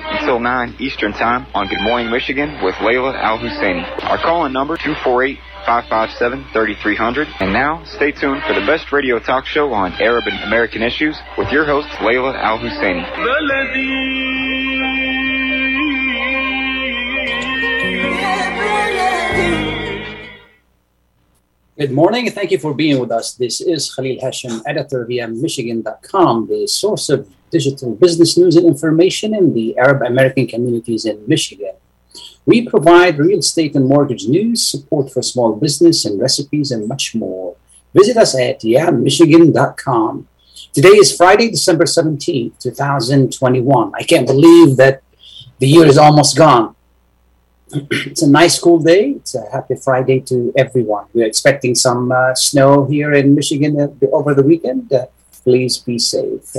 until 9 Eastern Time on Good Morning Michigan with Layla Al Husseini. Our call-in number 248 557 3300. And now, stay tuned for the best radio talk show on Arab and American issues with your host, Layla Al Husseini. Good morning thank you for being with us. This is Khalil Hashem, editor via Michigan.com, the source of digital business news and information in the Arab American communities in Michigan. We provide real estate and mortgage news, support for small business, and recipes, and much more. Visit us at yeahmichigan.com. Today is Friday, December 17th, 2021. I can't believe that the year is almost gone. it's a nice cool day. It's a happy Friday to everyone. We're expecting some uh, snow here in Michigan uh, over the weekend. Uh, please be safe.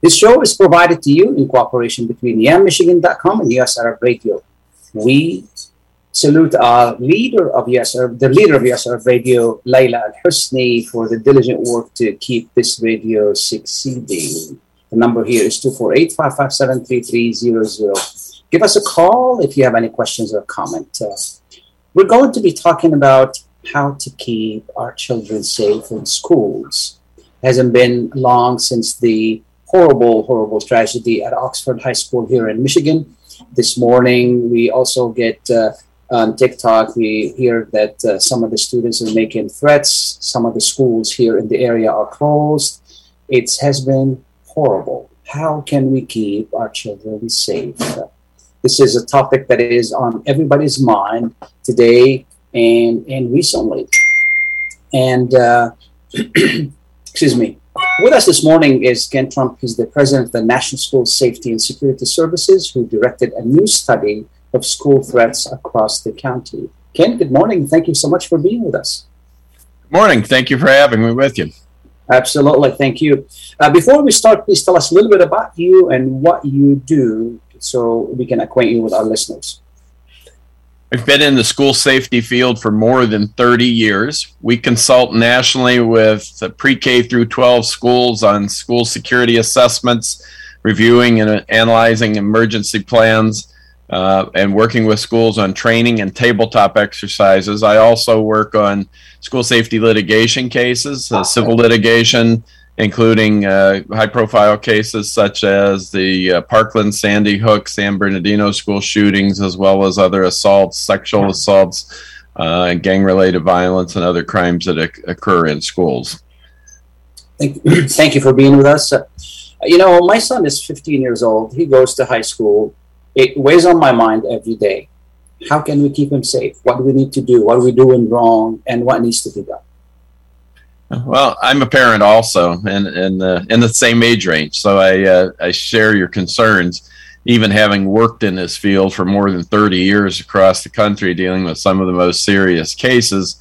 This show is provided to you in cooperation between YamMichigan.com and US Arab Radio. We salute our leader of US Arab, the leader of US Arab Radio, Layla Al Husni, for the diligent work to keep this radio succeeding. The number here is 248 557 3300 give us a call if you have any questions or comment. Uh, we're going to be talking about how to keep our children safe in schools. Hasn't been long since the horrible, horrible tragedy at Oxford High School here in Michigan. This morning, we also get uh, on TikTok, we hear that uh, some of the students are making threats. Some of the schools here in the area are closed. It has been horrible. How can we keep our children safe? This is a topic that is on everybody's mind today and, and recently. And uh, excuse me. With us this morning is Ken Trump. He's the president of the National School Safety and Security Services, who directed a new study of school threats across the county. Ken, good morning. Thank you so much for being with us. Good morning. Thank you for having me with you. Absolutely. Thank you. Uh, before we start, please tell us a little bit about you and what you do so we can acquaint you with our listeners. I've been in the school safety field for more than 30 years. We consult nationally with pre K through 12 schools on school security assessments, reviewing and analyzing emergency plans, uh, and working with schools on training and tabletop exercises. I also work on school safety litigation cases, uh, civil litigation, including uh, high profile cases such as the uh, Parkland, Sandy Hook, San Bernardino school shootings, as well as other assaults, sexual assaults, uh, gang related violence, and other crimes that occur in schools. Thank, thank you for being with us. You know, my son is 15 years old. He goes to high school. It weighs on my mind every day. How can we keep him safe? What do we need to do? What are we doing wrong? And what needs to be done? Well, I'm a parent also, and in the in the same age range, so I uh, I share your concerns. Even having worked in this field for more than 30 years across the country, dealing with some of the most serious cases,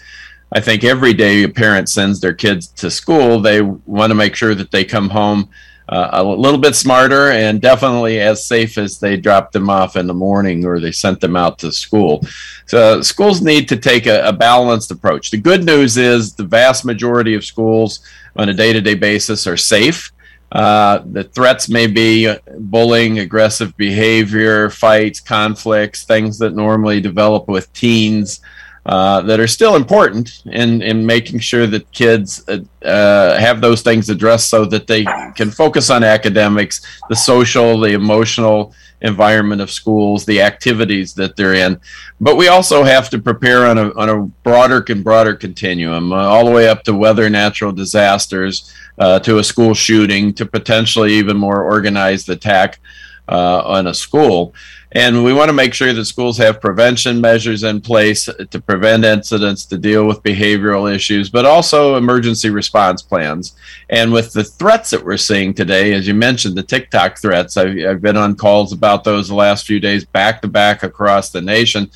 I think every day a parent sends their kids to school, they want to make sure that they come home uh, a little bit smarter and definitely as safe as they dropped them off in the morning or they sent them out to school. So schools need to take a, a balanced approach. The good news is the vast majority of schools on a day-to-day basis are safe. Uh, the threats may be bullying, aggressive behavior, fights, conflicts, things that normally develop with teens. Uh, that are still important in, in making sure that kids uh, uh, have those things addressed so that they can focus on academics, the social, the emotional environment of schools, the activities that they're in. But we also have to prepare on a, on a broader and broader continuum, uh, all the way up to weather, natural disasters, uh, to a school shooting, to potentially even more organized attack on a school. And we want to make sure that schools have prevention measures in place to prevent incidents, to deal with behavioral issues, but also emergency response plans. And with the threats that we're seeing today, as you mentioned, the TikTok threats, I've, I've been on calls about those the last few days, back to back across the nation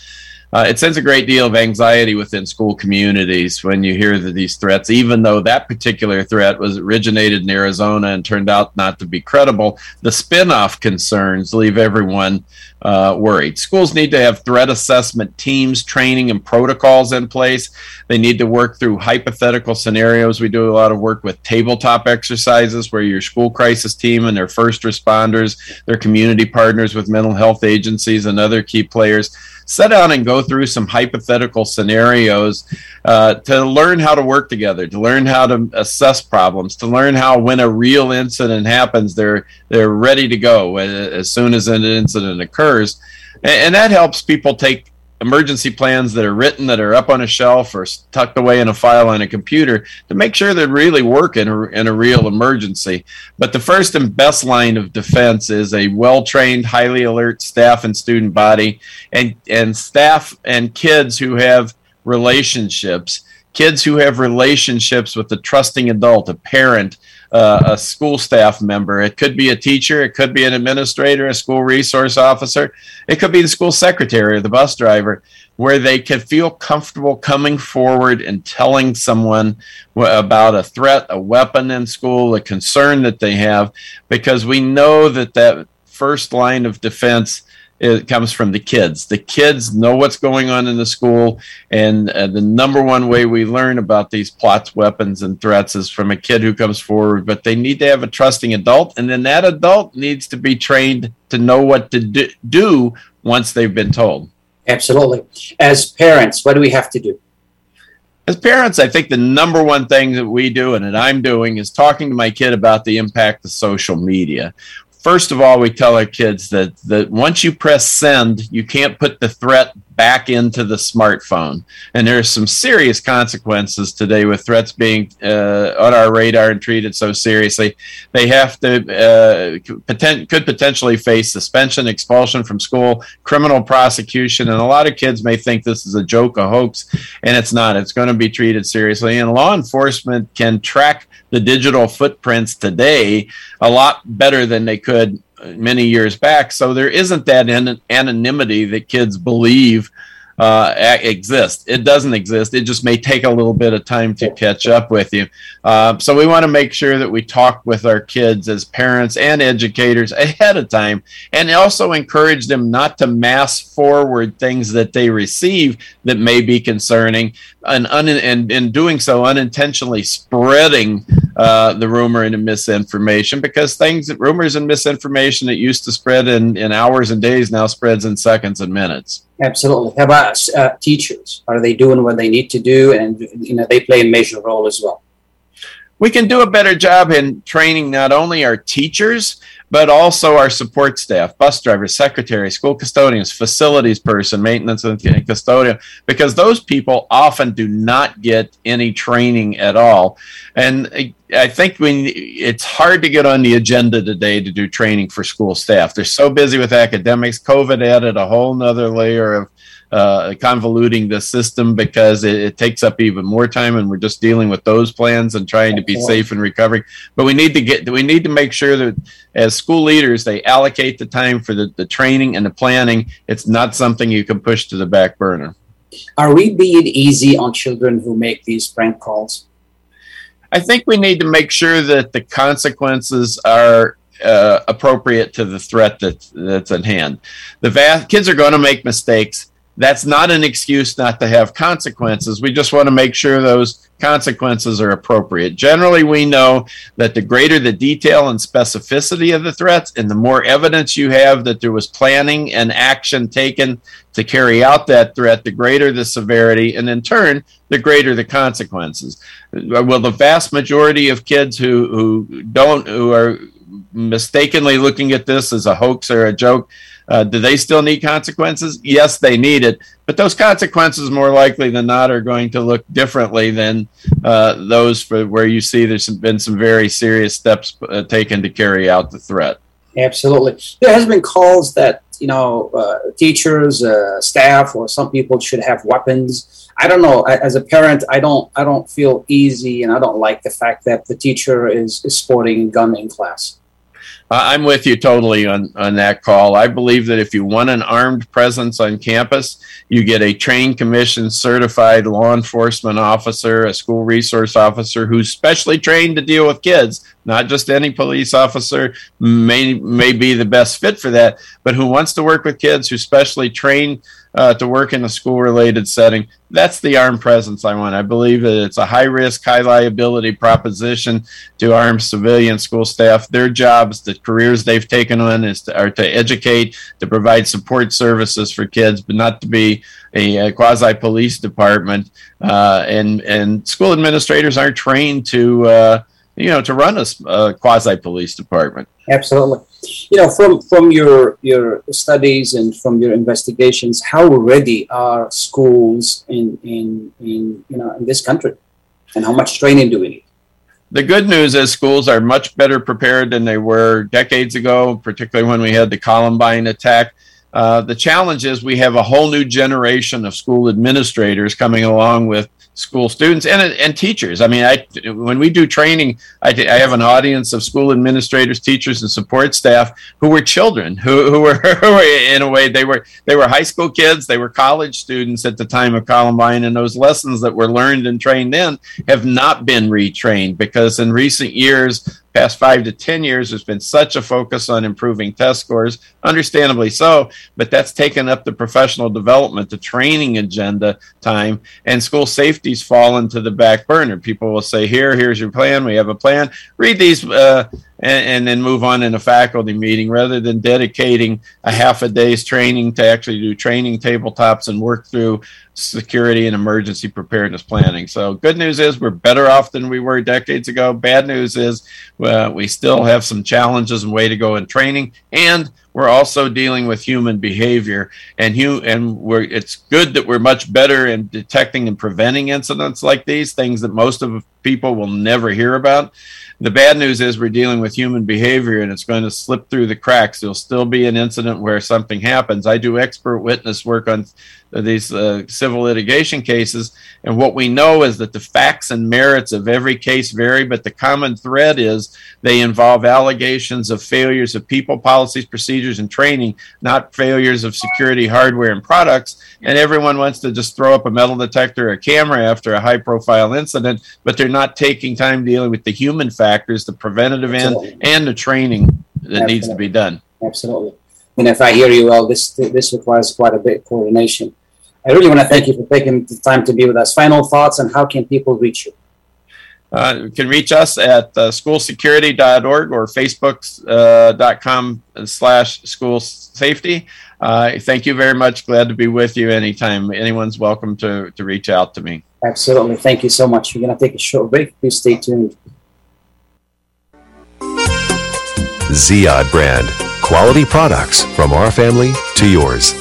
uh, it sends a great deal of anxiety within school communities when you hear that these threats, even though that particular threat was originated in Arizona and turned out not to be credible, the spin-off concerns leave everyone uh, worried. Schools need to have threat assessment teams, training, and protocols in place. They need to work through hypothetical scenarios. We do a lot of work with tabletop exercises where your school crisis team and their first responders, their community partners with mental health agencies, and other key players sit down and go through some hypothetical scenarios uh, to learn how to work together, to learn how to assess problems, to learn how when a real incident happens, they're they're ready to go as soon as an incident occurs, and, and that helps people take emergency plans that are written that are up on a shelf or tucked away in a file on a computer to make sure they really work in a, in a real emergency. But the first and best line of defense is a well trained, highly alert staff and student body, and, and staff and kids who have relationships. Kids who have relationships with a trusting adult, a parent, uh, a school staff member. It could be a teacher, it could be an administrator, a school resource officer, it could be the school secretary or the bus driver, where they could feel comfortable coming forward and telling someone about a threat, a weapon in school, a concern that they have, because we know that that first line of defense it comes from the kids. The kids know what's going on in the school, and uh, the number one way we learn about these plots, weapons, and threats is from a kid who comes forward. But they need to have a trusting adult, and then that adult needs to be trained to know what to do, do once they've been told. Absolutely. As parents, what do we have to do? As parents, I think the number one thing that we do and that I'm doing is talking to my kid about the impact of social media first of all, we tell our kids that, that once you press send, you can't put the threat back into the smartphone. And there's some serious consequences today with threats being uh, on our radar and treated so seriously. They have to uh, could potentially face suspension, expulsion from school, criminal prosecution, and a lot of kids may think this is a joke, a hoax, and it's not. It's going to be treated seriously. And law enforcement can track the digital footprints today a lot better than they could many years back. So there isn't that anonymity that kids believe uh, exist. It doesn't exist. It just may take a little bit of time to catch up with you. Uh, so we want to make sure that we talk with our kids as parents and educators ahead of time, and also encourage them not to mass forward things that they receive that may be concerning, and un- and in doing so unintentionally spreading uh, the rumor and the misinformation because things rumors and misinformation that used to spread in, in hours and days now spreads in seconds and minutes Absolutely. How about uh, teachers? Are they doing what they need to do, and you know they play a major role as well? We can do a better job in training not only our teachers but also our support staff, bus drivers, secretaries, school custodians, facilities person, maintenance and custodian, because those people often do not get any training at all. And I think we, it's hard to get on the agenda today to do training for school staff. They're so busy with academics. COVID added a whole nother layer of uh, convoluting the system because it, it, takes up even more time, and we're just dealing with those plans and trying to be safe and recovering. But we need to get we need to make sure that as school leaders they allocate the time for the, the training and the planning. It's not something you can push to the back burner. Are we being easy on children who make these prank calls? I think we need to make sure that the consequences are uh, appropriate to the threat that's that's at hand. The vast kids are going to make mistakes that's not an excuse not to have consequences. We just want to make sure those consequences are appropriate. Generally, we know that the greater the detail and specificity of the threats, and the more evidence you have that there was planning and action taken to carry out that threat, the greater the severity, and in turn, the greater the consequences. Well, the vast majority of kids who, who don't, who are mistakenly looking at this as a hoax or a joke, uh, do they still need consequences? Yes, they need it, but those consequences, more likely than not, are going to look differently than uh, those for where you see there's been some very serious steps uh, taken to carry out the threat. Absolutely. There has been calls that you know uh, teachers, uh, staff, or some people should have weapons. I don't know. As a parent, I don't I don't feel easy, and I don't like the fact that the teacher is, is sporting a gun in class. I'm with you totally on, on that call. I believe that if you want an armed presence on campus, you get a trained, commission certified law enforcement officer, a school resource officer who's specially trained to deal with kids, not just any police officer may, may be the best fit for that, but who wants to work with kids, who's specially trained uh, to work in a school related setting. That's the armed presence I want. I believe that it's a high risk, high liability proposition to armed civilian school staff. Their jobs, the careers they've taken on, is to, are to educate, to provide support services for kids, but not to be a, a quasi police department. Uh, and and school administrators aren't trained to uh, you know to run a, a quasi police department. Absolutely you know, from from your your studies and from your investigations, how ready are schools in in in you know in this country, and how much training do we need? The good news is schools are much better prepared than they were decades ago, particularly when we had the Columbine attack. Uh, the challenge is we have a whole new generation of school administrators coming along with school students and and teachers. I mean, I when we do training, I, I have an audience of school administrators, teachers, and support staff who were children, who, who were, who were in a way they were they were high school kids, they were college students at the time of Columbine, and those lessons that were learned and trained then have not been retrained because in recent years past five to 10 years, there's been such a focus on improving test scores, understandably so, but that's taken up the professional development, the training agenda time, and school safety's fallen to the back burner. People will say, Here, here's your plan. We have a plan. Read these. Uh, and, and, then move on in a faculty meeting rather than dedicating a half a day's training to actually do training tabletops and work through security and emergency preparedness planning. So, good news is we're better off than we were decades ago. Bad news is uh, we still have some challenges and way to go in training, and we're also dealing with human behavior. And you and we're it's good that we're much better in detecting and preventing incidents like these, things that most of people will never hear about. The bad news is we're dealing with human behavior and it's going to slip through the cracks. There'll still be an incident where something happens. I do expert witness work on these uh, civil litigation cases. And what we know is that the facts and merits of every case vary, but the common thread is they involve allegations of failures of people, policies, procedures, and training, not failures of security hardware and products. And everyone wants to just throw up a metal detector or a camera after a high profile incident, but they're not taking time dealing with the human factors, the preventative Absolutely. end, and the training that Absolutely. needs to be done. Absolutely. And if I hear you well, this this requires quite a bit of coordination. I really want to thank you for taking the time to be with us. Final thoughts on how can people reach you? Uh, you can reach us at uh, schoolsecurity.org or facebook.com uh, slash school safety. Uh, thank you very much. Glad to be with you anytime. Anyone's welcome to, to reach out to me. Absolutely. Thank you so much. We're going to take a short break. Please stay tuned. Ziyad brand. Quality products from our family to yours.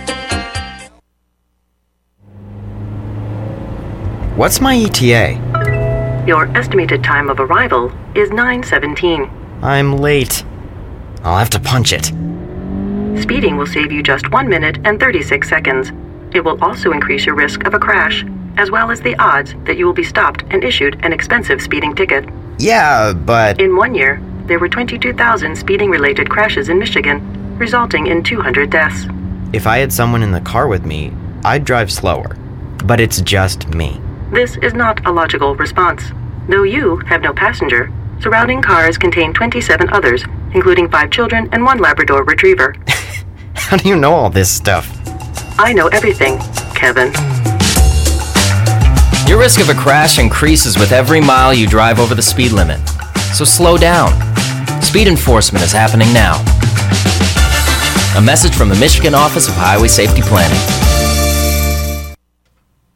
What's my ETA? Your estimated time of arrival is 9:17. I'm late. I'll have to punch it. Speeding will save you just 1 minute and 36 seconds. It will also increase your risk of a crash, as well as the odds that you will be stopped and issued an expensive speeding ticket. Yeah, but. In one year, there were 22,000 speeding related crashes in Michigan, resulting in 200 deaths. If I had someone in the car with me, I'd drive slower. But it's just me. This is not a logical response. Though you have no passenger, surrounding cars contain 27 others, including five children and one Labrador retriever. How do you know all this stuff? I know everything, Kevin. Your risk of a crash increases with every mile you drive over the speed limit. So slow down. Speed enforcement is happening now. A message from the Michigan Office of Highway Safety Planning.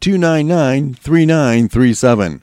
299 3937.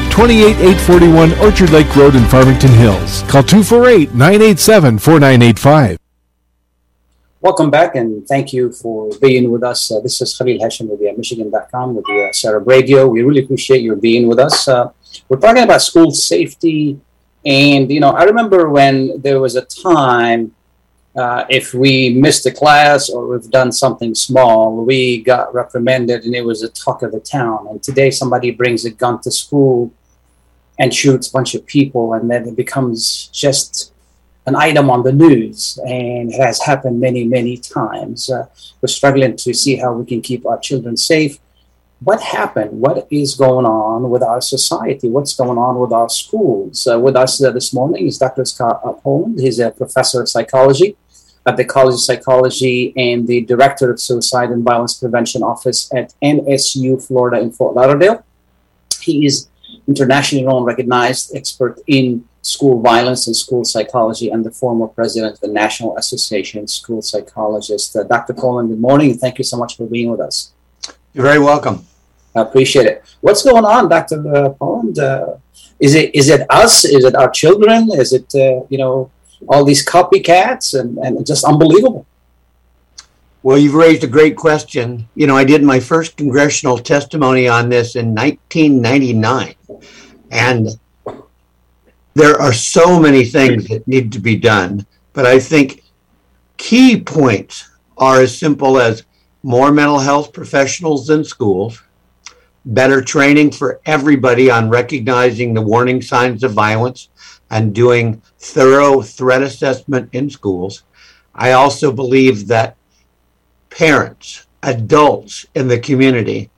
28841 Orchard Lake Road in Farmington Hills. Call 248 987 4985. Welcome back and thank you for being with us. Uh, this is Khalil Hashim with uh, Michigan.com with the uh, Sarah Radio. We really appreciate your being with us. Uh, we're talking about school safety. And, you know, I remember when there was a time uh, if we missed a class or we've done something small, we got reprimanded and it was a talk of the town. And today somebody brings a gun to school and shoots a bunch of people, and then it becomes just an item on the news. And it has happened many, many times. Uh, we're struggling to see how we can keep our children safe. What happened? What is going on with our society? What's going on with our schools? Uh, with us uh, this morning is Dr. Scott Upholland. He's a professor of psychology at the College of Psychology and the director of Suicide and Violence Prevention Office at NSU Florida in Fort Lauderdale. He is internationally known, recognized expert in school violence and school psychology, and the former president of the National Association of School Psychologists. Uh, Dr. Poland, good morning. Thank you so much for being with us. You're very welcome. I appreciate it. What's going on, Dr. Uh, Poland? Uh, is it is it us? Is it our children? Is it uh, you know all these copycats and, and just unbelievable? Well, you've raised a great question. You know, I did my first congressional testimony on this in 1999. And there are so many things that need to be done. But I think key points are as simple as more mental health professionals in schools, better training for everybody on recognizing the warning signs of violence and doing thorough threat assessment in schools. I also believe that parents, adults in the community,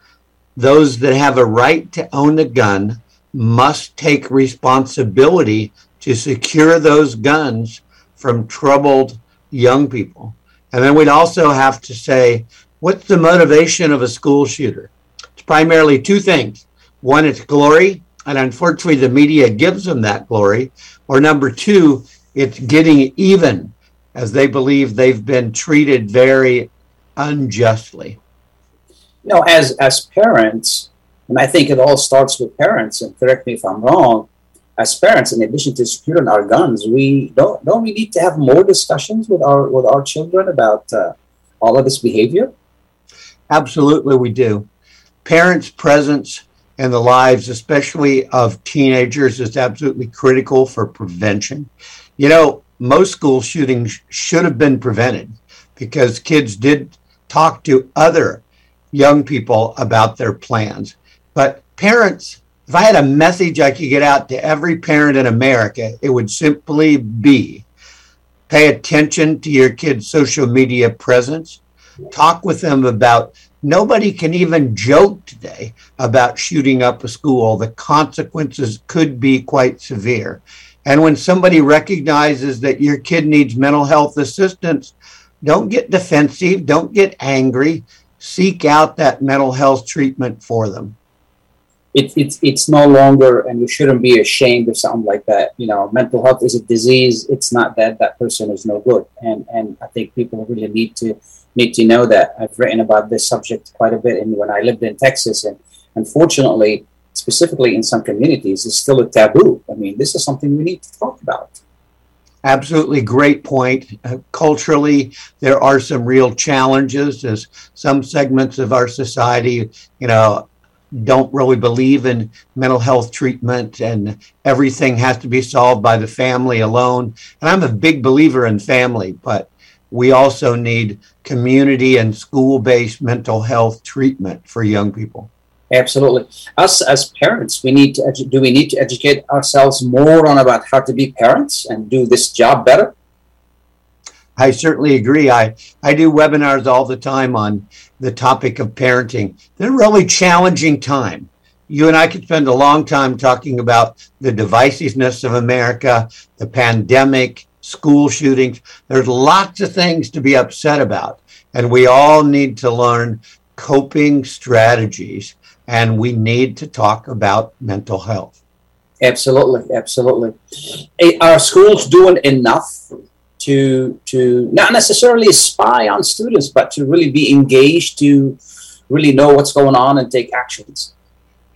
those that have a right to own a gun, must take responsibility to secure those guns from troubled young people. And then we'd also have to say, what's the motivation of a school shooter? It's primarily two things. One, it's glory, and unfortunately, the media gives them that glory. Or number two, it's getting even as they believe they've been treated very unjustly? You know, as as parents, and I think it all starts with parents. And correct me if I'm wrong. As parents, in addition to securing our guns, we don't don't we need to have more discussions with our with our children about uh, all of this behavior? Absolutely, we do. Parents' presence in the lives, especially of teenagers, is absolutely critical for prevention. You know, most school shootings should have been prevented because kids did talk to other young people about their plans. But parents, if I had a message I could get out to every parent in America, it would simply be pay attention to your kids' social media presence. Talk with them about nobody can even joke today about shooting up a school. The consequences could be quite severe. And when somebody recognizes that your kid needs mental health assistance, don't get defensive, don't get angry. Seek out that mental health treatment for them. It, it's it's no longer, and you shouldn't be ashamed of something like that. You know, mental health is a disease. It's not that that person is no good, and and I think people really need to need to know that. I've written about this subject quite a bit, and when I lived in Texas, and unfortunately, specifically in some communities, it's still a taboo. I mean, this is something we need to talk about. Absolutely great point. Uh, culturally, there are some real challenges as some segments of our society, you know, don't really believe in mental health treatment and everything has to be solved by the family alone. And I'm a big believer in family, but we also need community and school based mental health treatment for young people. Absolutely. Us as parents, we need to edu- do we need to educate ourselves more on about how to be parents and do this job better? I certainly agree. I, I do webinars all the time on the topic of parenting. They're really challenging time. You and I could spend a long time talking about the divisiveness of America, the pandemic, school shootings. There's lots of things to be upset about. And we all need to learn coping strategies and we need to talk about mental health. Absolutely, absolutely. Eh, are schools doing enough to to not necessarily spy on students, but to really be engaged, to really know what's going on and take actions?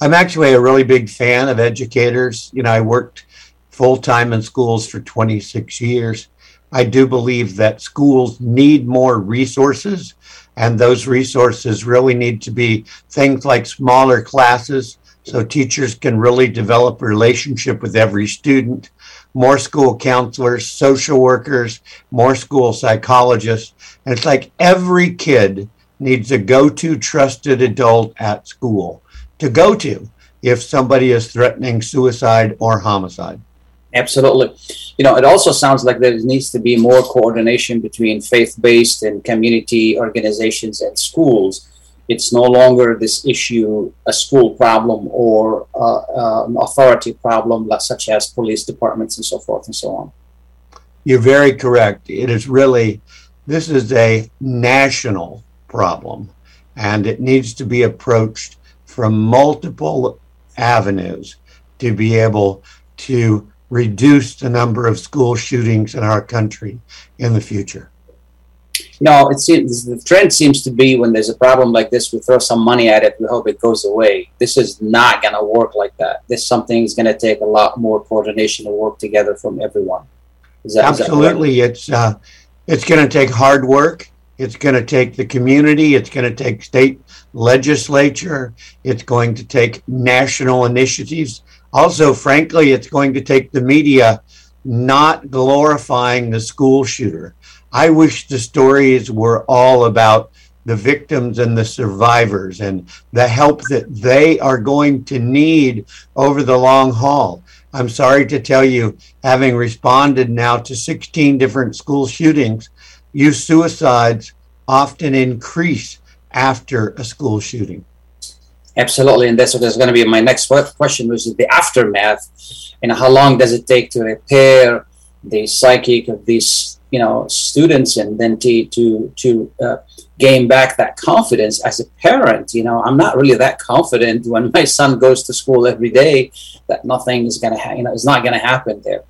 I'm actually a really big fan of educators. You know, I worked full time in schools for 26 years. I do believe that schools need more resources and those resources really need to be things like smaller classes so teachers can really develop a relationship with every student, more school counselors, social workers, more school psychologists. And it's like every kid needs a go to trusted adult at school to go to if somebody is threatening suicide or homicide. Absolutely. You know, it also sounds like there needs to be more coordination between faith based and community organizations and schools. It's no longer this issue, a school problem or uh, an authority problem, such as police departments and so forth and so on. You're very correct. It is really, this is a national problem, and it needs to be approached from multiple avenues to be able to reduce the number of school shootings in our country in the future? No, it seems the trend seems to be when there's a problem like this, we throw some money at it, we hope it goes away. This is not going to work like that. This something is going to take a lot more coordination and work together from everyone. That, Absolutely, it's uh, it's going to take hard work. It's going to take the community. It's going to take state legislature. It's going to take national initiatives also, frankly, it's going to take the media not glorifying the school shooter. I wish the stories were all about the victims and the survivors and the help that they are going to need over the long haul. I'm sorry to tell you, having responded now to 16 different school shootings, youth suicides often increase after a school shooting. Absolutely, and that's what is going to be my next question, which is the aftermath. And how long does it take to repair the psychic of these, you know, students, and then to to to uh, gain back that confidence as a parent? You know, I'm not really that confident when my son goes to school every day that nothing is going to, ha- you know, is not going to happen there.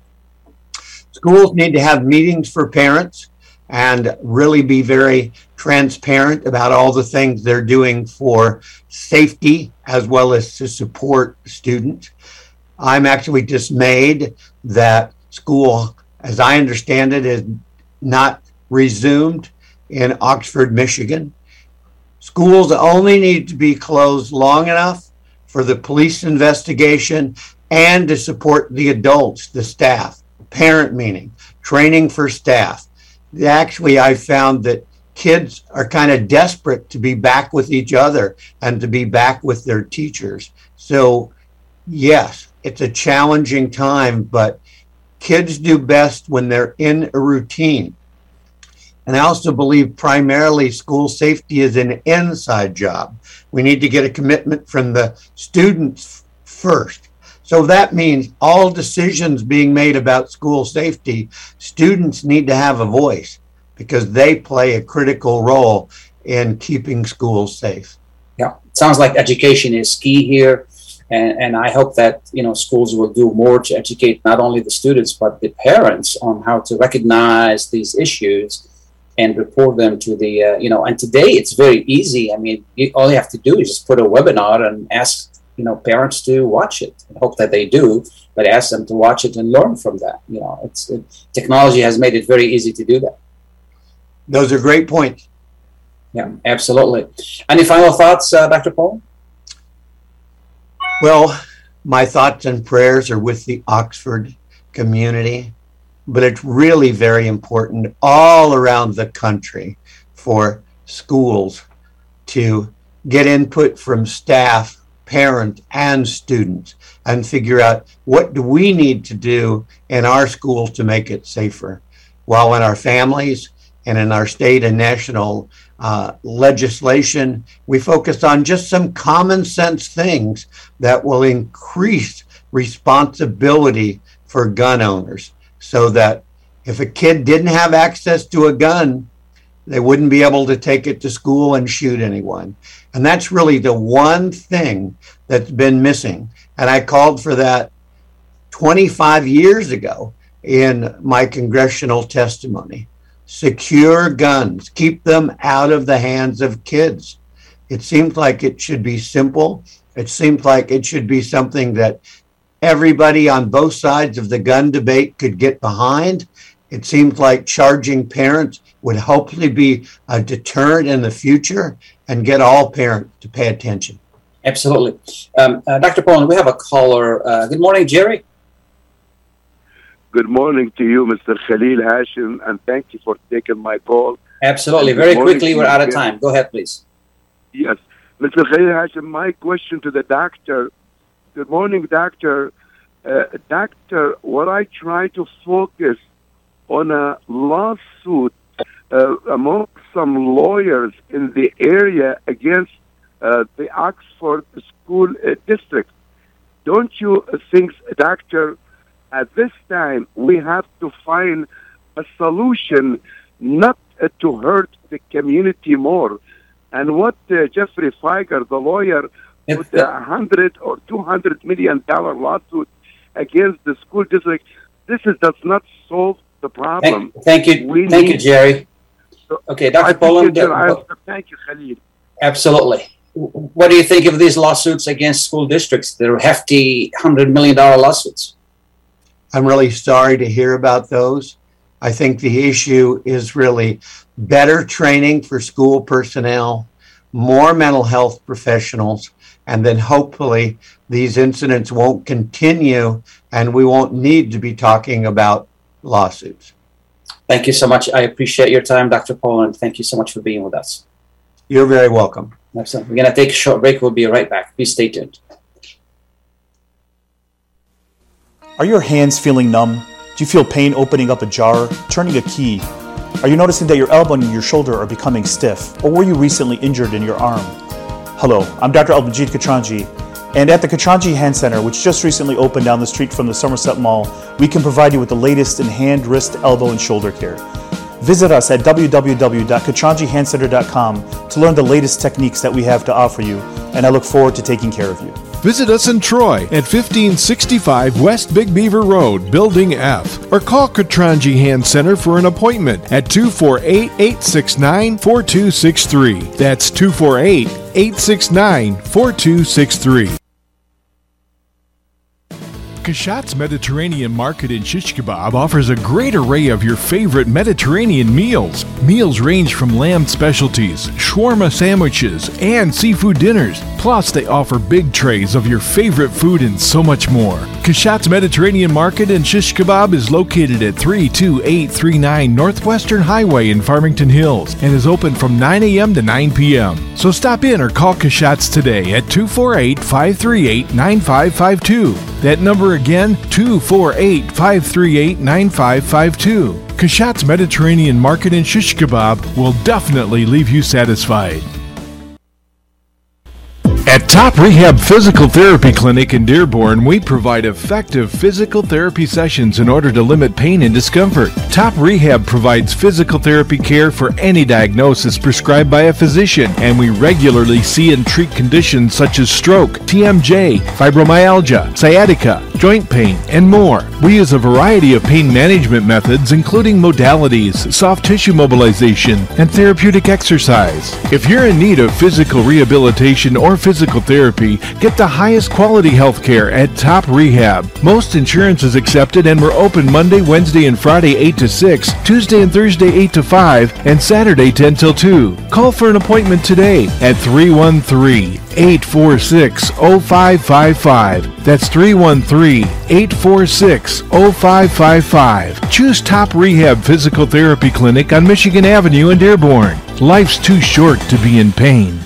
Schools need to have meetings for parents and really be very transparent about all the things they're doing for safety as well as to support students. I'm actually dismayed that school, as I understand it, is not resumed in Oxford, Michigan. Schools only need to be closed long enough for the police investigation and to support the adults, the staff, parent meeting, training for staff. Actually, I found that kids are kind of desperate to be back with each other and to be back with their teachers. So, yes, it's a challenging time, but kids do best when they're in a routine. And I also believe primarily school safety is an inside job. We need to get a commitment from the students first. So that means all decisions being made about school safety, students need to have a voice because they play a critical role in keeping schools safe. Yeah, sounds like education is key here. And, and I hope that you know schools will do more to educate not only the students but the parents on how to recognize these issues and report them to the uh, you know. And today it's very easy. I mean, you, all you have to do is just put a webinar and ask you know parents to watch it. I hope that they do. but ask them to watch it and learn from that. You know, it's it, technology has made it very easy to do that. Those are great points. Yeah, absolutely. Any final thoughts, uh, Dr. Paul? Well, my thoughts and prayers are with the Oxford community, but it's really very important all around the country for schools to get input from staff, parents, and students and figure out what do we need to do in our schools to make it safer. While in our families and in our state and national uh, legislation, we focus on just some common sense things that will increase responsibility for gun owners so that if a kid didn't have access to a gun, they wouldn't be able to take it to school and shoot anyone. And that's really the one thing that's been missing. And I called for that 25 years ago in my congressional testimony. Secure guns, keep them out of the hands of kids. It seems like it should be simple. It seems like it should be something that everybody on both sides of the gun debate could get behind. It seems like charging parents would hopefully be a deterrent in the future and get all parents to pay attention. Absolutely. Um, uh, Dr. Poland, we have a caller. Uh, good morning, Jerry. Good morning to you, Mr. Khalil Hashim, and thank you for taking my call. Absolutely. Very quickly, we're out of time. Go ahead, please. Yes. Mr. Khalil Hashim, my question to the doctor. Good morning, doctor. Uh, doctor, what I try to focus on a lawsuit uh, among some lawyers in the area against uh, the Oxford School uh, District. Don't you think, Doctor, at this time we have to find a solution not uh, to hurt the community more? And what uh, Geoffrey Fieger, the lawyer, with a hundred or two hundred million dollar lawsuit against the school district, this is, does not solve the problem. Thank, thank you, We thank need- you, Jerry. Okay, Dr. Poland. Thank you, Jim. Thank you, Khalil. Absolutely. What do you think of these lawsuits against school districts? They're hefty $100 million lawsuits. I'm really sorry to hear about those. I think the issue is really better training for school personnel, more mental health professionals, and then hopefully these incidents won't continue and we won't need to be talking about lawsuits. Thank you so much. I appreciate your time, Dr. Poland. Thank you so much for being with us. You're very welcome. Excellent. We're going to take a short break. We'll be right back. Please stay tuned. Are your hands feeling numb? Do you feel pain opening up a jar, turning a key? Are you noticing that your elbow and your shoulder are becoming stiff? Or were you recently injured in your arm? Hello, I'm Dr. Albanjit Katranji, and at the Katranji Hand Center, which just recently opened down the street from the Somerset Mall, we can provide you with the latest in hand, wrist, elbow, and shoulder care. Visit us at www.katranjihandcenter.com to learn the latest techniques that we have to offer you, and I look forward to taking care of you. Visit us in Troy at 1565 West Big Beaver Road, Building F, or call Katranji Hand Center for an appointment at 248 869 4263. That's 248 869 4263. Kashat's Mediterranean Market in Shish Kebab offers a great array of your favorite Mediterranean meals. Meals range from lamb specialties, shawarma sandwiches, and seafood dinners. Plus, they offer big trays of your favorite food and so much more. Kashat's Mediterranean Market and Shish Kebab is located at 32839 Northwestern Highway in Farmington Hills and is open from 9 a.m. to 9 p.m. So stop in or call Kashat's today at 248 538 9552. That number again, 248 538 9552. Kashat's Mediterranean Market and Shish Kebab will definitely leave you satisfied. At Top Rehab Physical Therapy Clinic in Dearborn, we provide effective physical therapy sessions in order to limit pain and discomfort. Top Rehab provides physical therapy care for any diagnosis prescribed by a physician, and we regularly see and treat conditions such as stroke, TMJ, fibromyalgia, sciatica, joint pain, and more. We use a variety of pain management methods, including modalities, soft tissue mobilization, and therapeutic exercise. If you're in need of physical rehabilitation or physical therapy, get the highest quality health care at Top Rehab. Most insurance is accepted and we're open Monday, Wednesday, and Friday 8 to 6, Tuesday and Thursday 8 to 5, and Saturday 10 till 2. Call for an appointment today at 313 846 0555. That's 313 846 0555. Choose Top Rehab Physical Therapy Clinic on Michigan Avenue in Dearborn. Life's too short to be in pain.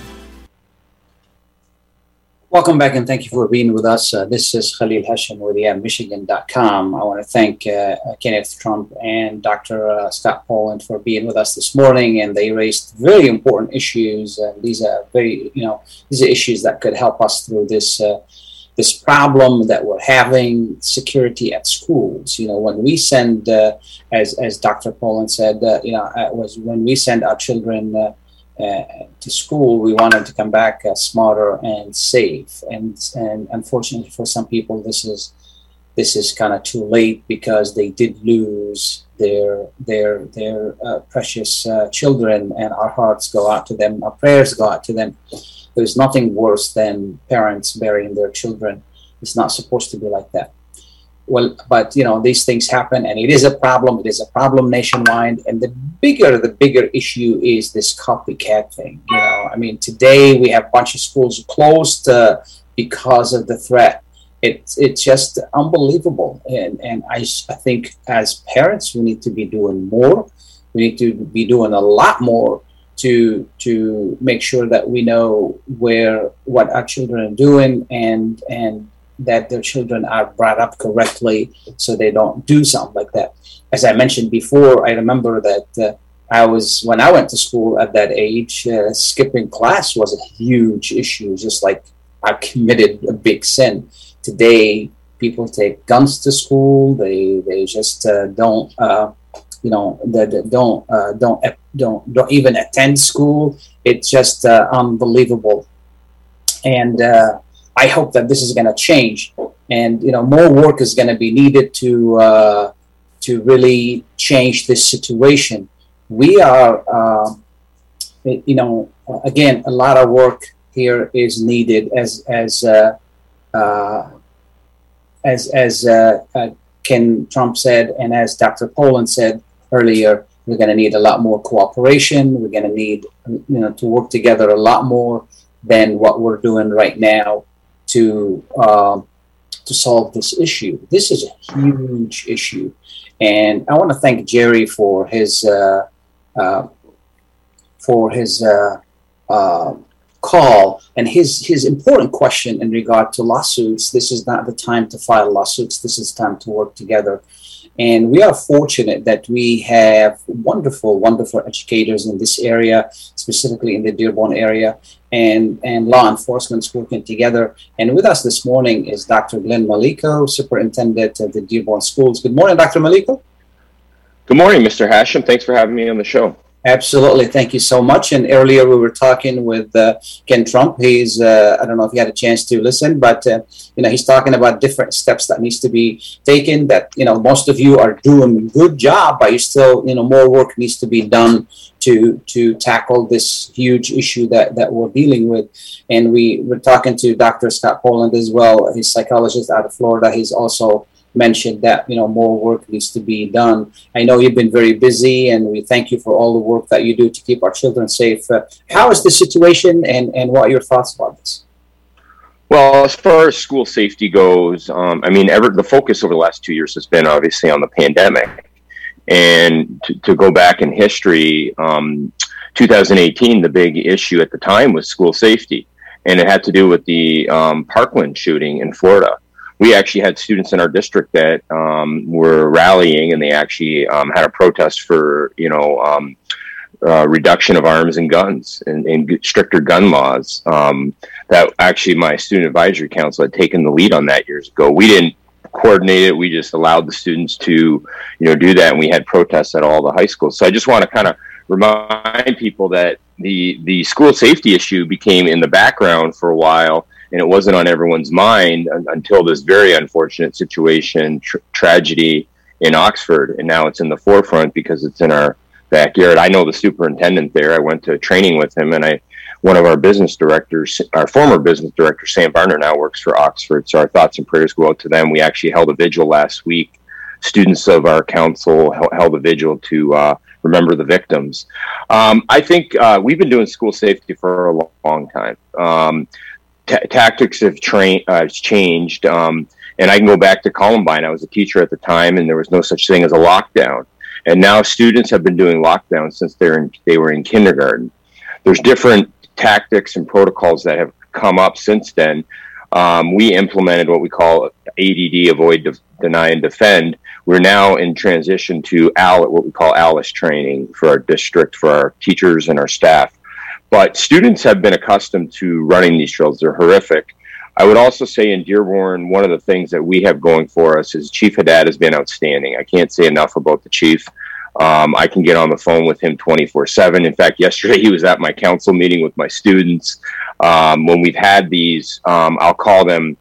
Welcome back and thank you for being with us. Uh, this is Khalil Hashim with Michigan.com. I want to thank uh, Kenneth Trump and Dr. Uh, Scott Poland for being with us this morning. And they raised very important issues. these are very, you know, these are issues that could help us through this uh, this problem that we're having security at schools. You know, when we send, uh, as as Dr. Poland said, uh, you know, it was when we send our children uh, to school, we want them to come back uh, smarter and safe. And and unfortunately for some people, this is this is kind of too late because they did lose their their their uh, precious uh, children, and our hearts go out to them, our prayers go out to them. There's nothing worse than parents burying their children. It's not supposed to be like that. Well but you know these things happen and it is a problem. It is a problem nationwide. And the bigger the bigger issue is this copycat thing you know. I mean today we have a bunch of schools closed uh, because of the threat. It's it's just unbelievable. And and I, I think as parents we need to be doing more. We need to be doing a lot more to to make sure that we know where what our children are doing and and that their children are brought up correctly so they don't do something like that. As I mentioned before, I remember that uh, I was, when I went to school at that age, uh, skipping class was a huge issue, just like I committed a big sin. Today, people take guns to school, they, they just uh, don't. Uh, you know, that don't uh, don't don't don't even attend school. It's just uh, unbelievable, and I hope that this is going to change, and you know more work is going to be needed to uh, to really change this situation. We are, uh, you know, again, a lot of work here is needed, as as uh, uh as as uh, uh, Ken Trump said, and as Dr. Poland said earlier. We're going to need a lot more cooperation. We're going to need, you know, to work together a lot more than what we're doing right now to uh, to solve this issue. This is a huge issue, and I want to thank Jerry for his uh, uh, for his uh, uh, call and his his important question in regard to lawsuits. This is not the time to file lawsuits. This is time to work together. And we are fortunate that we have wonderful, wonderful educators in this area, specifically in the Dearborn area, and, and law enforcement working together. And with us this morning is Dr. Glenn Maleyko, Superintendent of the Dearborn Schools. Good morning, Dr. Maleyko. Good morning, Mr. Hashim. Thanks for having me on the show. Absolutely. Thank you so much. And earlier we were talking with uh, Ken Trump. He's, uh, I don't know if you had a chance to listen, but, uh, you know, he's talking about different steps that needs to be taken that, you know, most of you are doing a good job, but you still, you know, more work needs to be done to, to tackle this huge issue that, that we're dealing with. And we were talking to Dr. Scott Poland as well. He's psychologist out of Florida. He's also mentioned that you know more work needs to be done. I know you've been very busy, and we thank you for all the work that you do to keep our children safe. Uh, how is the situation, and and what are your thoughts about this? Well, as far as school safety goes, um, I mean, ever the focus over the last two years has been obviously on the pandemic, and to, to go back in history, um, 2018, the big issue at the time was school safety, and it had to do with the um, Parkland shooting in Florida we actually had students in our district that um, were rallying and they actually um, had a protest for you know um, uh, reduction of arms and guns and, and stricter gun laws. Um, that actually my student advisory council had taken the lead on that years ago. We didn't coordinate it. We just allowed the students to you know do that. And we had protests at all the high schools. So i just want to kind of remind people that the the school safety issue became in the background for a while, and it wasn't on everyone's mind until this very unfortunate situation, tr- tragedy in Oxford, and now it's in the forefront because it's in our backyard. I know the superintendent there. I went to training with him, and I one of our business directors, our former business director, Sam Barner, now works for Oxford. So our thoughts and prayers go out to them. We actually held a vigil last week. Students of our council held a vigil to uh, remember the victims. Um, I think uh, we've been doing school safety for a long time. Um, t- tactics have uh, changed. Um, and I can go back to Columbine. I was a teacher at the time, and there was no such thing as a lockdown. And now students have been doing lockdowns since they're in, they were in kindergarten. There's different tactics and protocols that have come up since then. Um, we implemented what we call ADD, avoid, de- deny, and defend. We're now in transition to AL, what we call ALICE training for our district, for our teachers and our staff. But students have been accustomed to running these drills. They're horrific. I would also say in Dearborn, one of the things that we have going for us is Chief Haddad has been outstanding. I can't say enough about the chief. Um, I can get on the phone with him 24 7. In fact, yesterday he was at my council meeting with my students. Um, when we've had these, um, I'll call them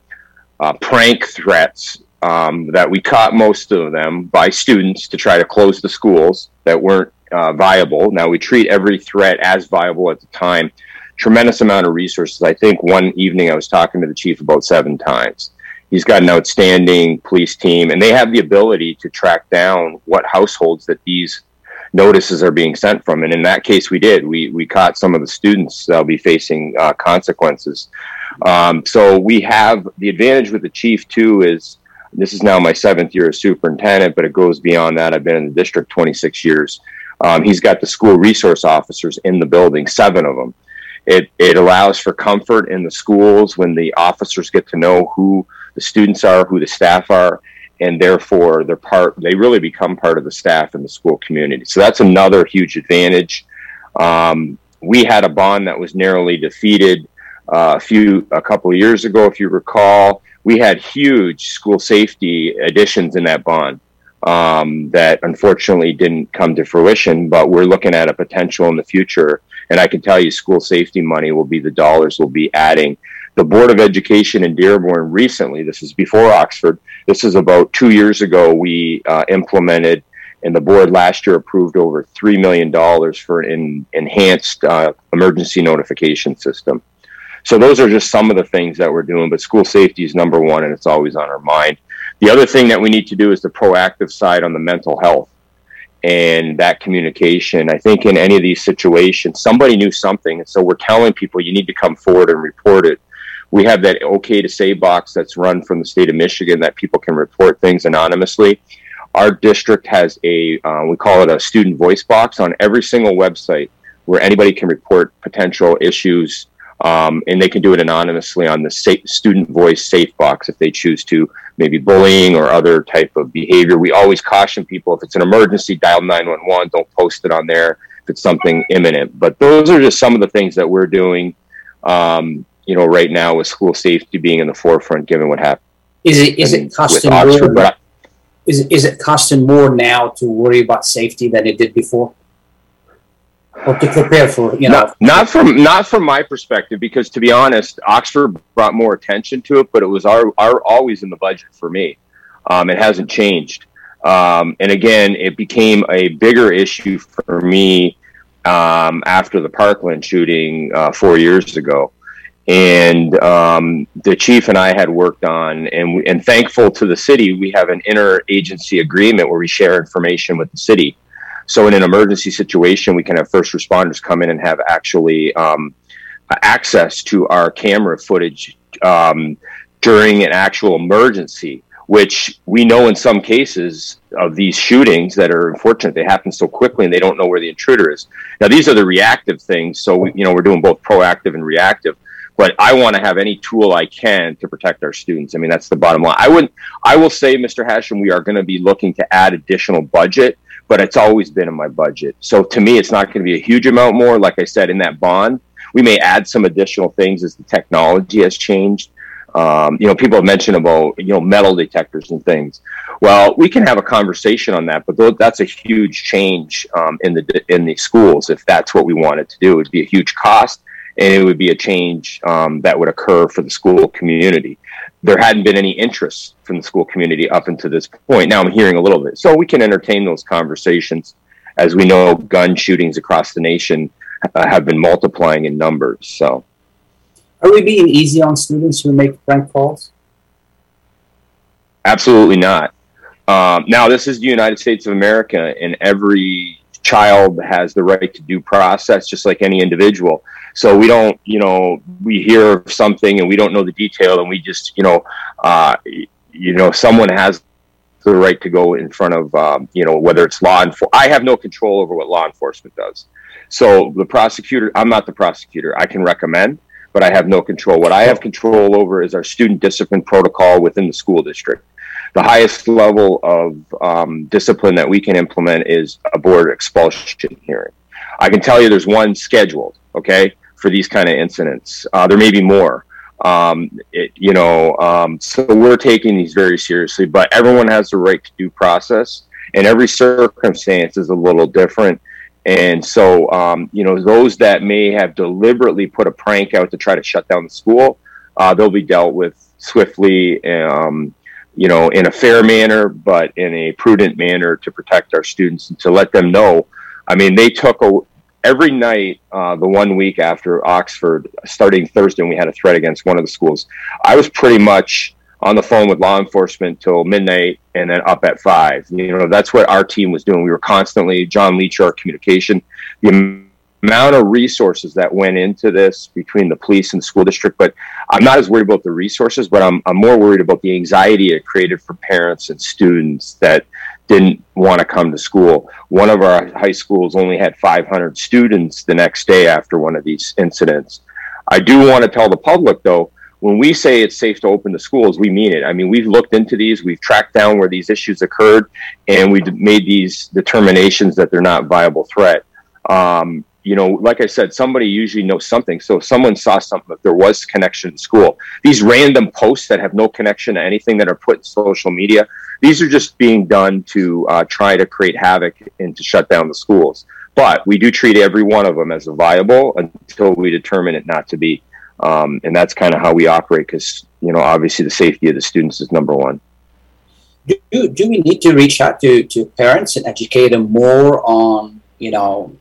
uh, prank threats um, that we caught most of them by students to try to close the schools that weren't uh, viable. Now we treat every threat as viable at the time. Tremendous amount of resources. I think one evening I was talking to the chief about seven times he's got an outstanding police team, and they have the ability to track down what households that these notices are being sent from. And in that case, we did. We we caught some of the students that'll be facing uh, consequences. Um, so we have the advantage with the chief too is this is now my seventh year as superintendent, but it goes beyond that. I've been in the district 26 years. Um, he's got the school resource officers in the building, seven of them. It, it allows for comfort in the schools when the officers get to know who the students are, who the staff are, and therefore they're part. They really become part of the staff and the school community. So that's another huge advantage. Um, we had a bond that was narrowly defeated uh, a few a couple of years ago, if you recall. We had huge school safety additions in that bond um, that unfortunately didn't come to fruition, but we're looking at a potential in the future. And I can tell you, school safety money will be the dollars we'll be adding the Board of Education in Dearborn recently, this is before Oxford, this is about two years ago, we uh, implemented, and the board last year approved over $3 million for an enhanced uh, emergency notification system. So those are just some of the things that we're doing, but school safety is number one, and it's always on our mind. The other thing that we need to do is the proactive side on the mental health and that communication. I think in any of these situations, somebody knew something, and so we're telling people you need to come forward and report it we have that okay to say box that's run from the state of Michigan that people can report things anonymously. Our district has a, uh, we call it a student voice box on every single website where anybody can report potential issues um, and they can do it anonymously on the safe, student voice safe box if they choose to, maybe bullying or other type of behavior. We always caution people if it's an emergency, dial 911, don't post it on there if it's something imminent. But those are just some of the things that we're doing. Um, you know, right now with school safety being in the forefront, given what happened. Is it is it costing Oxford, more? Is is it costing more now to worry about safety than it did before? Or to prepare for, you know, not, not from not from my perspective, because to be honest, Oxford brought more attention to it, but it was our, our always in the budget for me. Um, it hasn't changed. Um, and again, it became a bigger issue for me um, after the Parkland shooting uh, four years ago and um, the chief and I had worked on, and we, and thankful to the city, we have an interagency agreement where we share information with the city. So in an emergency situation, we can have first responders come in and have actually um, access to our camera footage um, during an actual emergency. Which we know in some cases of these shootings that are unfortunate, they happen so quickly and they don't know where the intruder is. Now these are the reactive things, so we, you know we're doing both proactive and reactive but I want to have any tool I can to protect our students. I mean, that's the bottom line. I would, I will say, Mr. Hashim, we are going to be looking to add additional budget, but it's always been in my budget. So to me, it's not going to be a huge amount more. Like I said, in that bond, we may add some additional things as the technology has changed. Um, you know, people have mentioned about you know metal detectors and things. Well, we can have a conversation on that, but that's a huge change um, in the in the schools if that's what we wanted to do. It would be a huge cost, and it would be a change um, that would occur for the school community. There hadn't been any interest from the school community up until this point. Now I'm hearing a little bit, so we can entertain those conversations. As we know, gun shootings across the nation uh, have been multiplying in numbers. So. Are we being easy on students who make prank calls? Absolutely not. Um, now, this is the United States of America, and every child has the right to due process, just like any individual. So we don't, you know, we hear something and we don't know the detail, and we just, you know, uh, you know, someone has the right to go in front of, um, you know, whether it's law enforcement. I have no control over what law enforcement does. So the prosecutor, I'm not the prosecutor. I can recommend, but I have no control. What I have control over is our student discipline protocol within the school district. The highest level of um, discipline that we can implement is a board expulsion hearing. I can tell you there's one scheduled, okay, for these kind of incidents. Uh, there may be more. Um, it, you know, um, so we're taking these very seriously, but everyone has the right to due process, and every circumstance is a little different. And so, um, you know, those that may have deliberately put a prank out to try to shut down the school, uh, they'll be dealt with swiftly, um, you know, in a fair manner, but in a prudent manner to protect our students and to let them know. I mean, they took a, every night uh, the one week after Oxford, starting Thursday, we had a threat against one of the schools. I was pretty much on the phone with law enforcement till midnight and then up at five. You know, that's what our team was doing. We were constantly, John Leach, our communication, the amount of resources that went into this between the police and the school district. But I'm not as worried about the resources, but I'm, I'm more worried about the anxiety it created for parents and students that didn't want to come to school. One of our high schools only had 500 students the next day after one of these incidents. I do want to tell the public, though, when we say it's safe to open the schools, we mean it. I mean, we've looked into these, we've tracked down where these issues occurred, and we've made these determinations that they're not viable threat. Um, you know, like I said, somebody usually knows something. So if someone saw something, if there was connection in school, these random posts that have no connection to anything that are put in social media, these are just being done to uh, try to create havoc and to shut down the schools. But we do treat every one of them as a viable until we determine it not to be. Um, and that's kind of how we operate because, you know, obviously the safety of the students is number one. Do, do we need to reach out to, to parents and educate them more on, you know,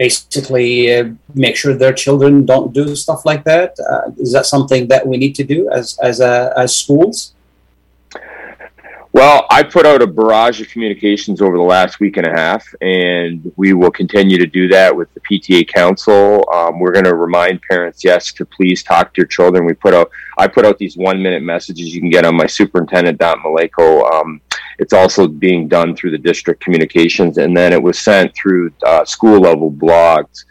basically uh, make sure their children don't do stuff like that? Uh, is that something that we need to do as, as, uh, as schools? Well, I put out a barrage of communications over the last week and a half, and we will continue to do that with the PTA Council. Um, we're going to remind parents, yes, to please talk to your children. We put out, I put out these one-minute messages you can get on my superintendent superintendent.maleyko. Um, it's also being done through the district communications, and then it was sent through uh, school-level blogs.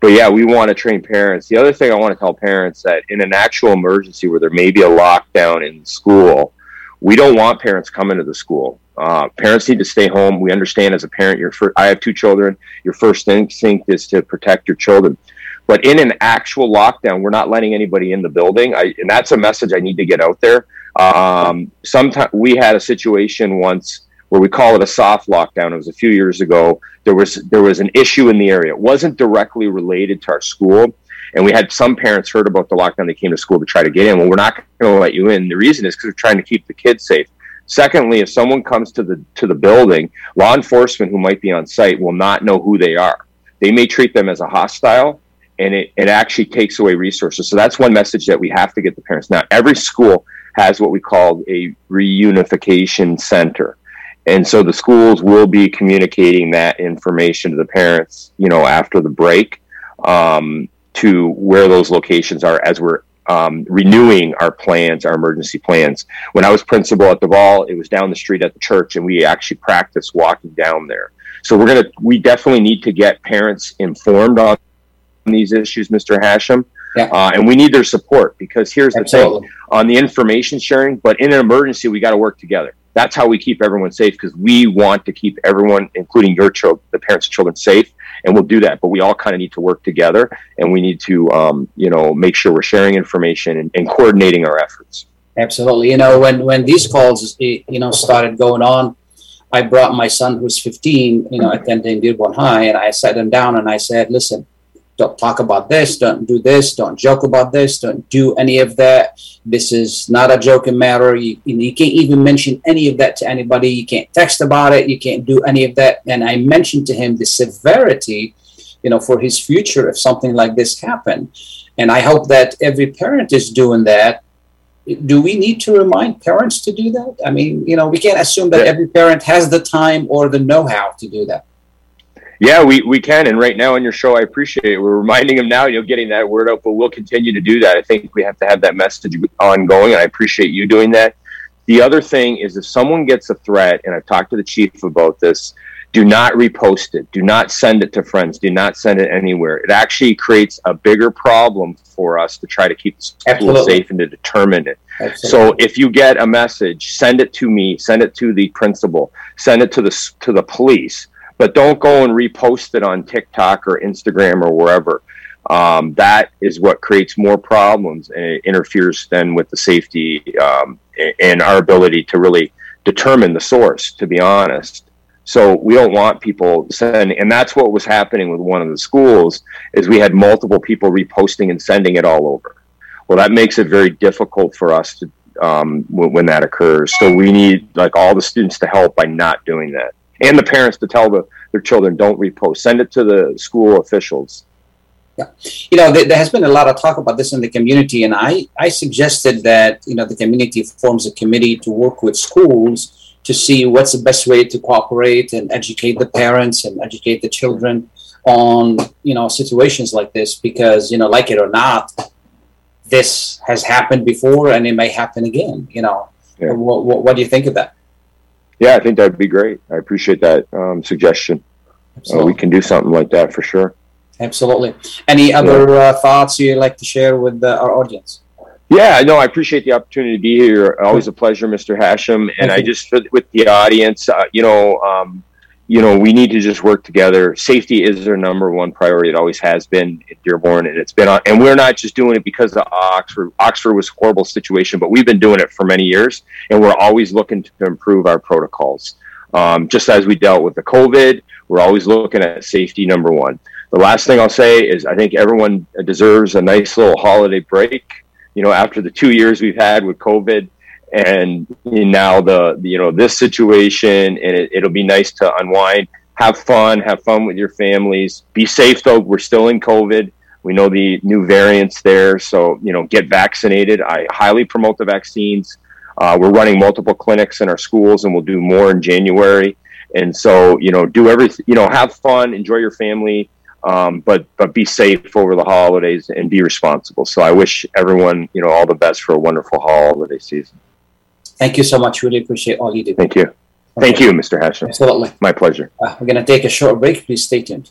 But yeah, we want to train parents. The other thing I want to tell parents that in an actual emergency where there may be a lockdown in school we don't want parents coming to the school. Uh, parents need to stay home. We understand as a parent, your first, I have two children. Your first instinct is to protect your children. But in an actual lockdown, we're not letting anybody in the building. I, and that's a message I need to get out there. Um, sometimes we had a situation once where we call it a soft lockdown. It was a few years ago. There was there was an issue in the area. It wasn't directly related to our school, and we had some parents heard about the lockdown. They came to school to try to get in. Well, we're not going to let you in. The reason is because we're trying to keep the kids safe. Secondly, if someone comes to the to the building, law enforcement who might be on site will not know who they are. They may treat them as a hostile, and it, it actually takes away resources. So that's one message that we have to get the parents. Now, every school has what we call a reunification center. And so the schools will be communicating that information to the parents, you know, after the break. Um, to where those locations are as we're um, renewing our plans, our emergency plans. When I was principal at Duval, it was down the street at the church, and we actually practiced walking down there. So we're gonna, we definitely need to get parents informed on these issues, Mr. Hashim. Yeah. Uh, and we need their support because here's the thing on the information sharing, but in an emergency, we got to work together. That's how we keep everyone safe because we want to keep everyone, including your children, the parents' children, safe, and we'll do that. But we all kind of need to work together, and we need to, um, you know, make sure we're sharing information and, and coordinating our efforts. Absolutely. You know, when when these calls, you know, started going on, I brought my son, who's 15, you know, attending Dearborn High, and I sat him down and I said, "Listen, don't talk about this, don't do this, don't joke about this, don't do any of that. This is not a joking matter. You, you can't even mention any of that to anybody. You can't text about it. You can't do any of that." And I mentioned to him the severity, you know, for his future if something like this happened. And I hope that every parent is doing that do we need to remind parents to do that? I mean, you know, we can't assume that every parent has the time or the know-how to do that. Yeah, we, we can. And right now on your show, I appreciate it. We're reminding them now, you know, getting that word out, but we'll continue to do that. I think we have to have that message ongoing, and I appreciate you doing that. The other thing is if someone gets a threat, and I've talked to the chief about this, do not repost it. Do not send it to friends. Do not send it anywhere. It actually creates a bigger problem for us to try to keep the school Absolutely. safe and to determine it. Absolutely. So if you get a message, send it to me, send it to the principal, send it to the to the police, but don't go and repost it on TikTok or Instagram or wherever. Um, that is what creates more problems and it interferes then with the safety um, and our ability to really determine the source. To be honest, so we don't want people sending, and that's what was happening with one of the schools. Is we had multiple people reposting and sending it all over. Well, that makes it very difficult for us to um, when, when that occurs. So we need like all the students to help by not doing that, and the parents to tell the, their children don't repost. Send it to the school officials. Yeah. you know there, there has been a lot of talk about this in the community and i i suggested that you know the community forms a committee to work with schools to see what's the best way to cooperate and educate the parents and educate the children on you know situations like this because you know like it or not this has happened before and it may happen again you know what, what, what do you think of that Yeah, I think that'd be great. I appreciate that um, suggestion. Uh, we can do something like that for sure. absolutely any other uh, thoughts you'd like to share with uh, our audience Yeah, no, I appreciate the opportunity to be here. Always a pleasure, Mr. Hashim. And I just, with the audience, uh, you know, um, you know, we need to just work together. Safety is our number one priority. It always has been at Dearborn, and it's been on. And we're not just doing it because of Oxford. Oxford was a horrible situation, but we've been doing it for many years, and we're always looking to improve our protocols. Um, just as we dealt with the COVID, we're always looking at safety number one. The last thing I'll say is I think everyone deserves a nice little holiday break. You know, after the two years we've had with COVID, and now the you know this situation, and it, it'll be nice to unwind, have fun, have fun with your families. Be safe though. We're still in COVID. We know the new variants there, so you know, get vaccinated. I highly promote the vaccines. Uh, we're running multiple clinics in our schools, and we'll do more in January. And so, you know, do everything. You know, have fun, enjoy your family, um, but but be safe over the holidays and be responsible. So I wish everyone, you know, all the best for a wonderful holiday season. Thank you so much really appreciate all you do Thank you. Thank you, Mr. Hashim. Absolutely. My pleasure. Uh, we're going to take a short break. Please stay tuned.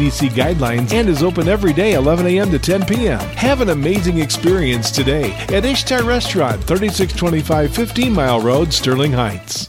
CDC guidelines and is open every day 11 a.m. to 10 p.m. Have an amazing experience today at Ishtar Restaurant, 3625 15 Mile Road, Sterling Heights.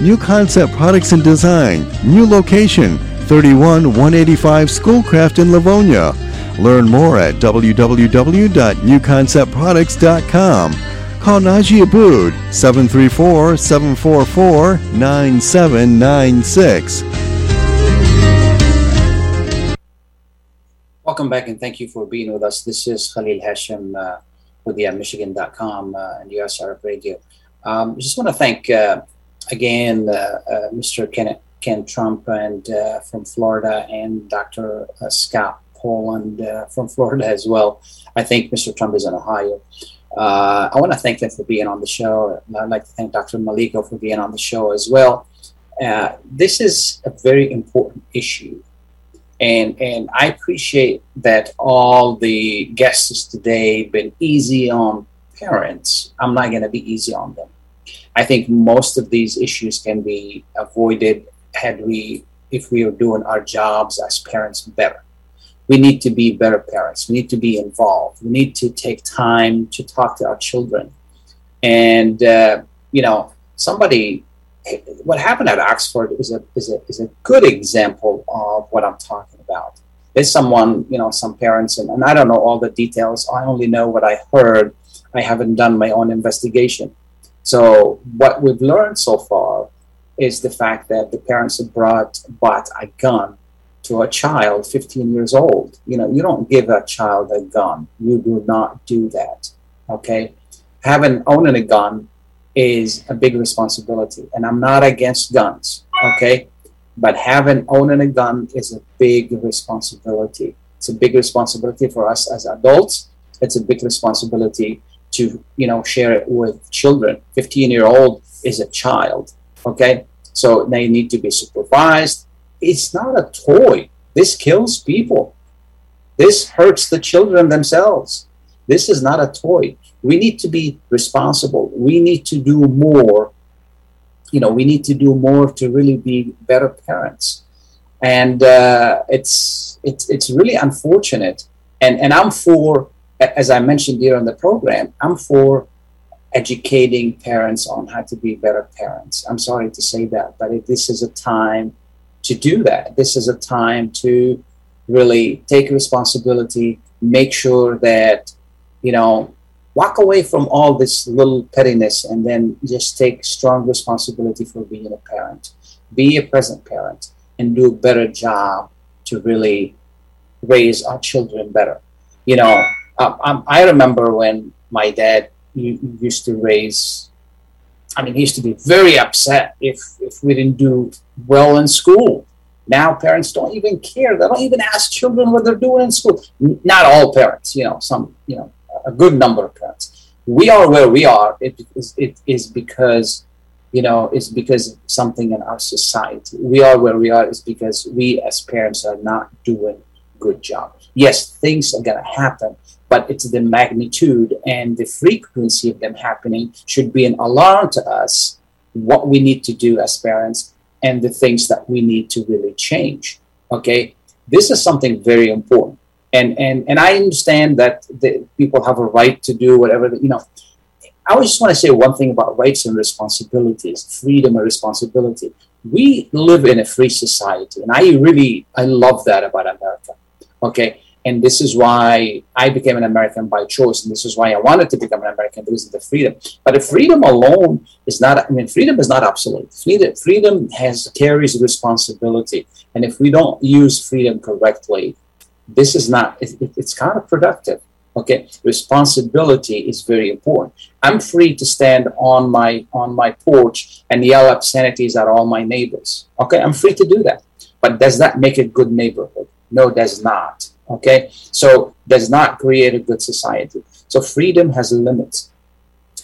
New Concept Products and Design, new location, 31185 Schoolcraft in Livonia. Learn more at www.newconceptproducts.com. Call Najee Abood 734 744 9796. Welcome back and thank you for being with us. This is Khalil Hashim uh, with the Michigan.com uh, and US Arab Radio. Um, just want to thank uh, again uh, uh, Mr. Ken, Ken Trump and uh, from Florida and Dr. Scott Poland from Florida as well. I think Mr. Trump is in Ohio. I want to thank them for being on the show. I'd like to thank Dr. Maleyko for being on the show as well. this is a very important issue and and I appreciate that all the guests today have been easy on parents. I'm not going to be easy on them. I think most of these issues can be avoided had we if we are doing our jobs as parents better. We need to be better parents. We need to be involved. We need to take time to talk to our children. And uh, you know, somebody what happened at Oxford is a, is a, is a good example of what I'm talking about. There's someone, you know, some parents, and, and I don't know all the details. I only know what I heard. I haven't done my own investigation. So what we've learned so far is the fact that the parents have brought bought a gun to a child 15 years old. You know, you don't give a child a gun. You do not do that. Okay. Having owning a gun is a big responsibility. And I'm not against guns, okay? But having owning a gun is a big responsibility. It's a big responsibility for us as adults. It's a big responsibility to, you know, share it with children. 15 year old is a child, okay? So they need to be supervised. It's not a toy. This kills people. This hurts the children themselves. This is not a toy we need to be responsible. We need to do more. You know, we need to do more to really be better parents. And uh, it's it's it's really unfortunate. And and I'm for, as I mentioned here on the program, I'm for educating parents on how to be better parents. I'm sorry to say that, but it, this is a time to do that. This is a time to really take responsibility, make sure that you know walk away from all this little pettiness and then just take strong responsibility for being a parent be a present parent and do a better job to really raise our children better you know um, i remember when my dad used to raise i mean he used to be very upset if if we didn't do well in school now parents don't even care they don't even ask children what they're doing in school not all parents you know some you know a good number of parents. We are where we are. It is, it is because, you know, it's because something in our society. We are where we are is because we as parents are not doing good job. Yes, things are going to happen, but it's the magnitude and the frequency of them happening should be an alarm to us what we need to do as parents and the things that we need to really change. Okay, this is something very important, and and and I understand that the people have a right to do whatever you know. I just want to say one thing about rights and responsibilities, freedom and responsibility. We live in a free society, and I really I love that about America. Okay, and this is why I became an American by choice, and this is why I wanted to become an American because of the freedom. But the freedom alone is not. I mean, freedom is not absolute. Freedom, freedom has carries responsibility, and if we don't use freedom correctly, this is not. It, it, it's counterproductive. Okay, responsibility is very important. I'm free to stand on my on my porch and yell obscenities at all my neighbors. Okay, I'm free to do that. But does that make a good neighborhood? No, does not. Okay, so does not create a good society. So freedom has limits.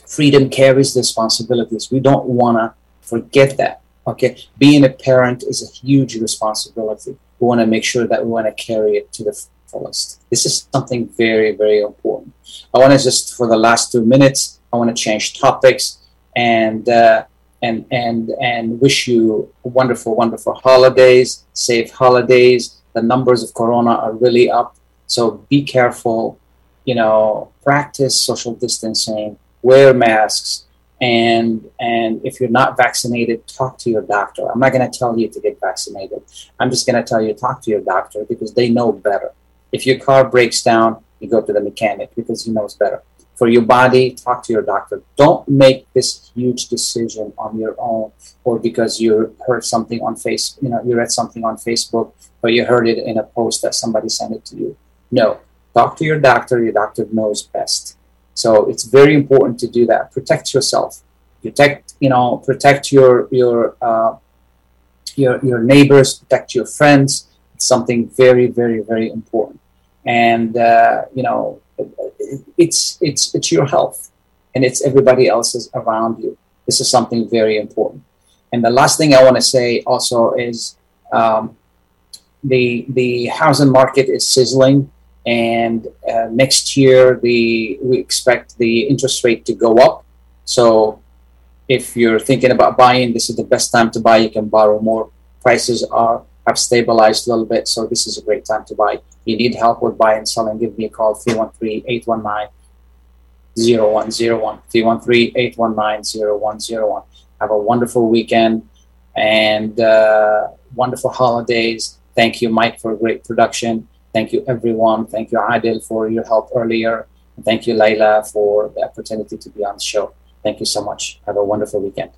Freedom carries responsibilities. We don't want to forget that. Okay, being a parent is a huge responsibility. We want to make sure that we want to carry it to the fullest. This is something very, very important. I want to just for the last two minutes, I want to change topics and uh, and and and wish you wonderful, wonderful holidays, safe holidays the numbers of corona are really up. So be careful, you know, practice social distancing, wear masks, and and if you're not vaccinated, talk to your doctor. I'm not going to tell you to get vaccinated. I'm just going to tell you talk to your doctor because they know better. If your car breaks down, you go to the mechanic because he knows better. For your body, talk to your doctor. Don't make this huge decision on your own or because you heard something on face, you know, you read something on Facebook or you heard it in a post that somebody sent it to you. No, talk to your doctor. Your doctor knows best. So it's very important to do that. Protect yourself. Protect, you know, protect your your uh, your your neighbors. Protect your friends. It's something very, very, very important. And uh, you know, it's it's it's your health, and it's everybody else's around you. This is something very important. And the last thing I want to say also is um, the the housing market is sizzling, and uh, next year the we expect the interest rate to go up. So if you're thinking about buying, this is the best time to buy. You can borrow more. Prices are have stabilized a little bit, so this is a great time to buy. you need help with buying and selling, give me a call 313-819 0101 313-819-0101 have a wonderful weekend and uh, wonderful holidays Thank you, Mike, for a great production. Thank you, everyone. Thank you, Adil, for your help earlier. Thank you, Layla, for the opportunity to be on the show. Thank you so much. Have a wonderful weekend.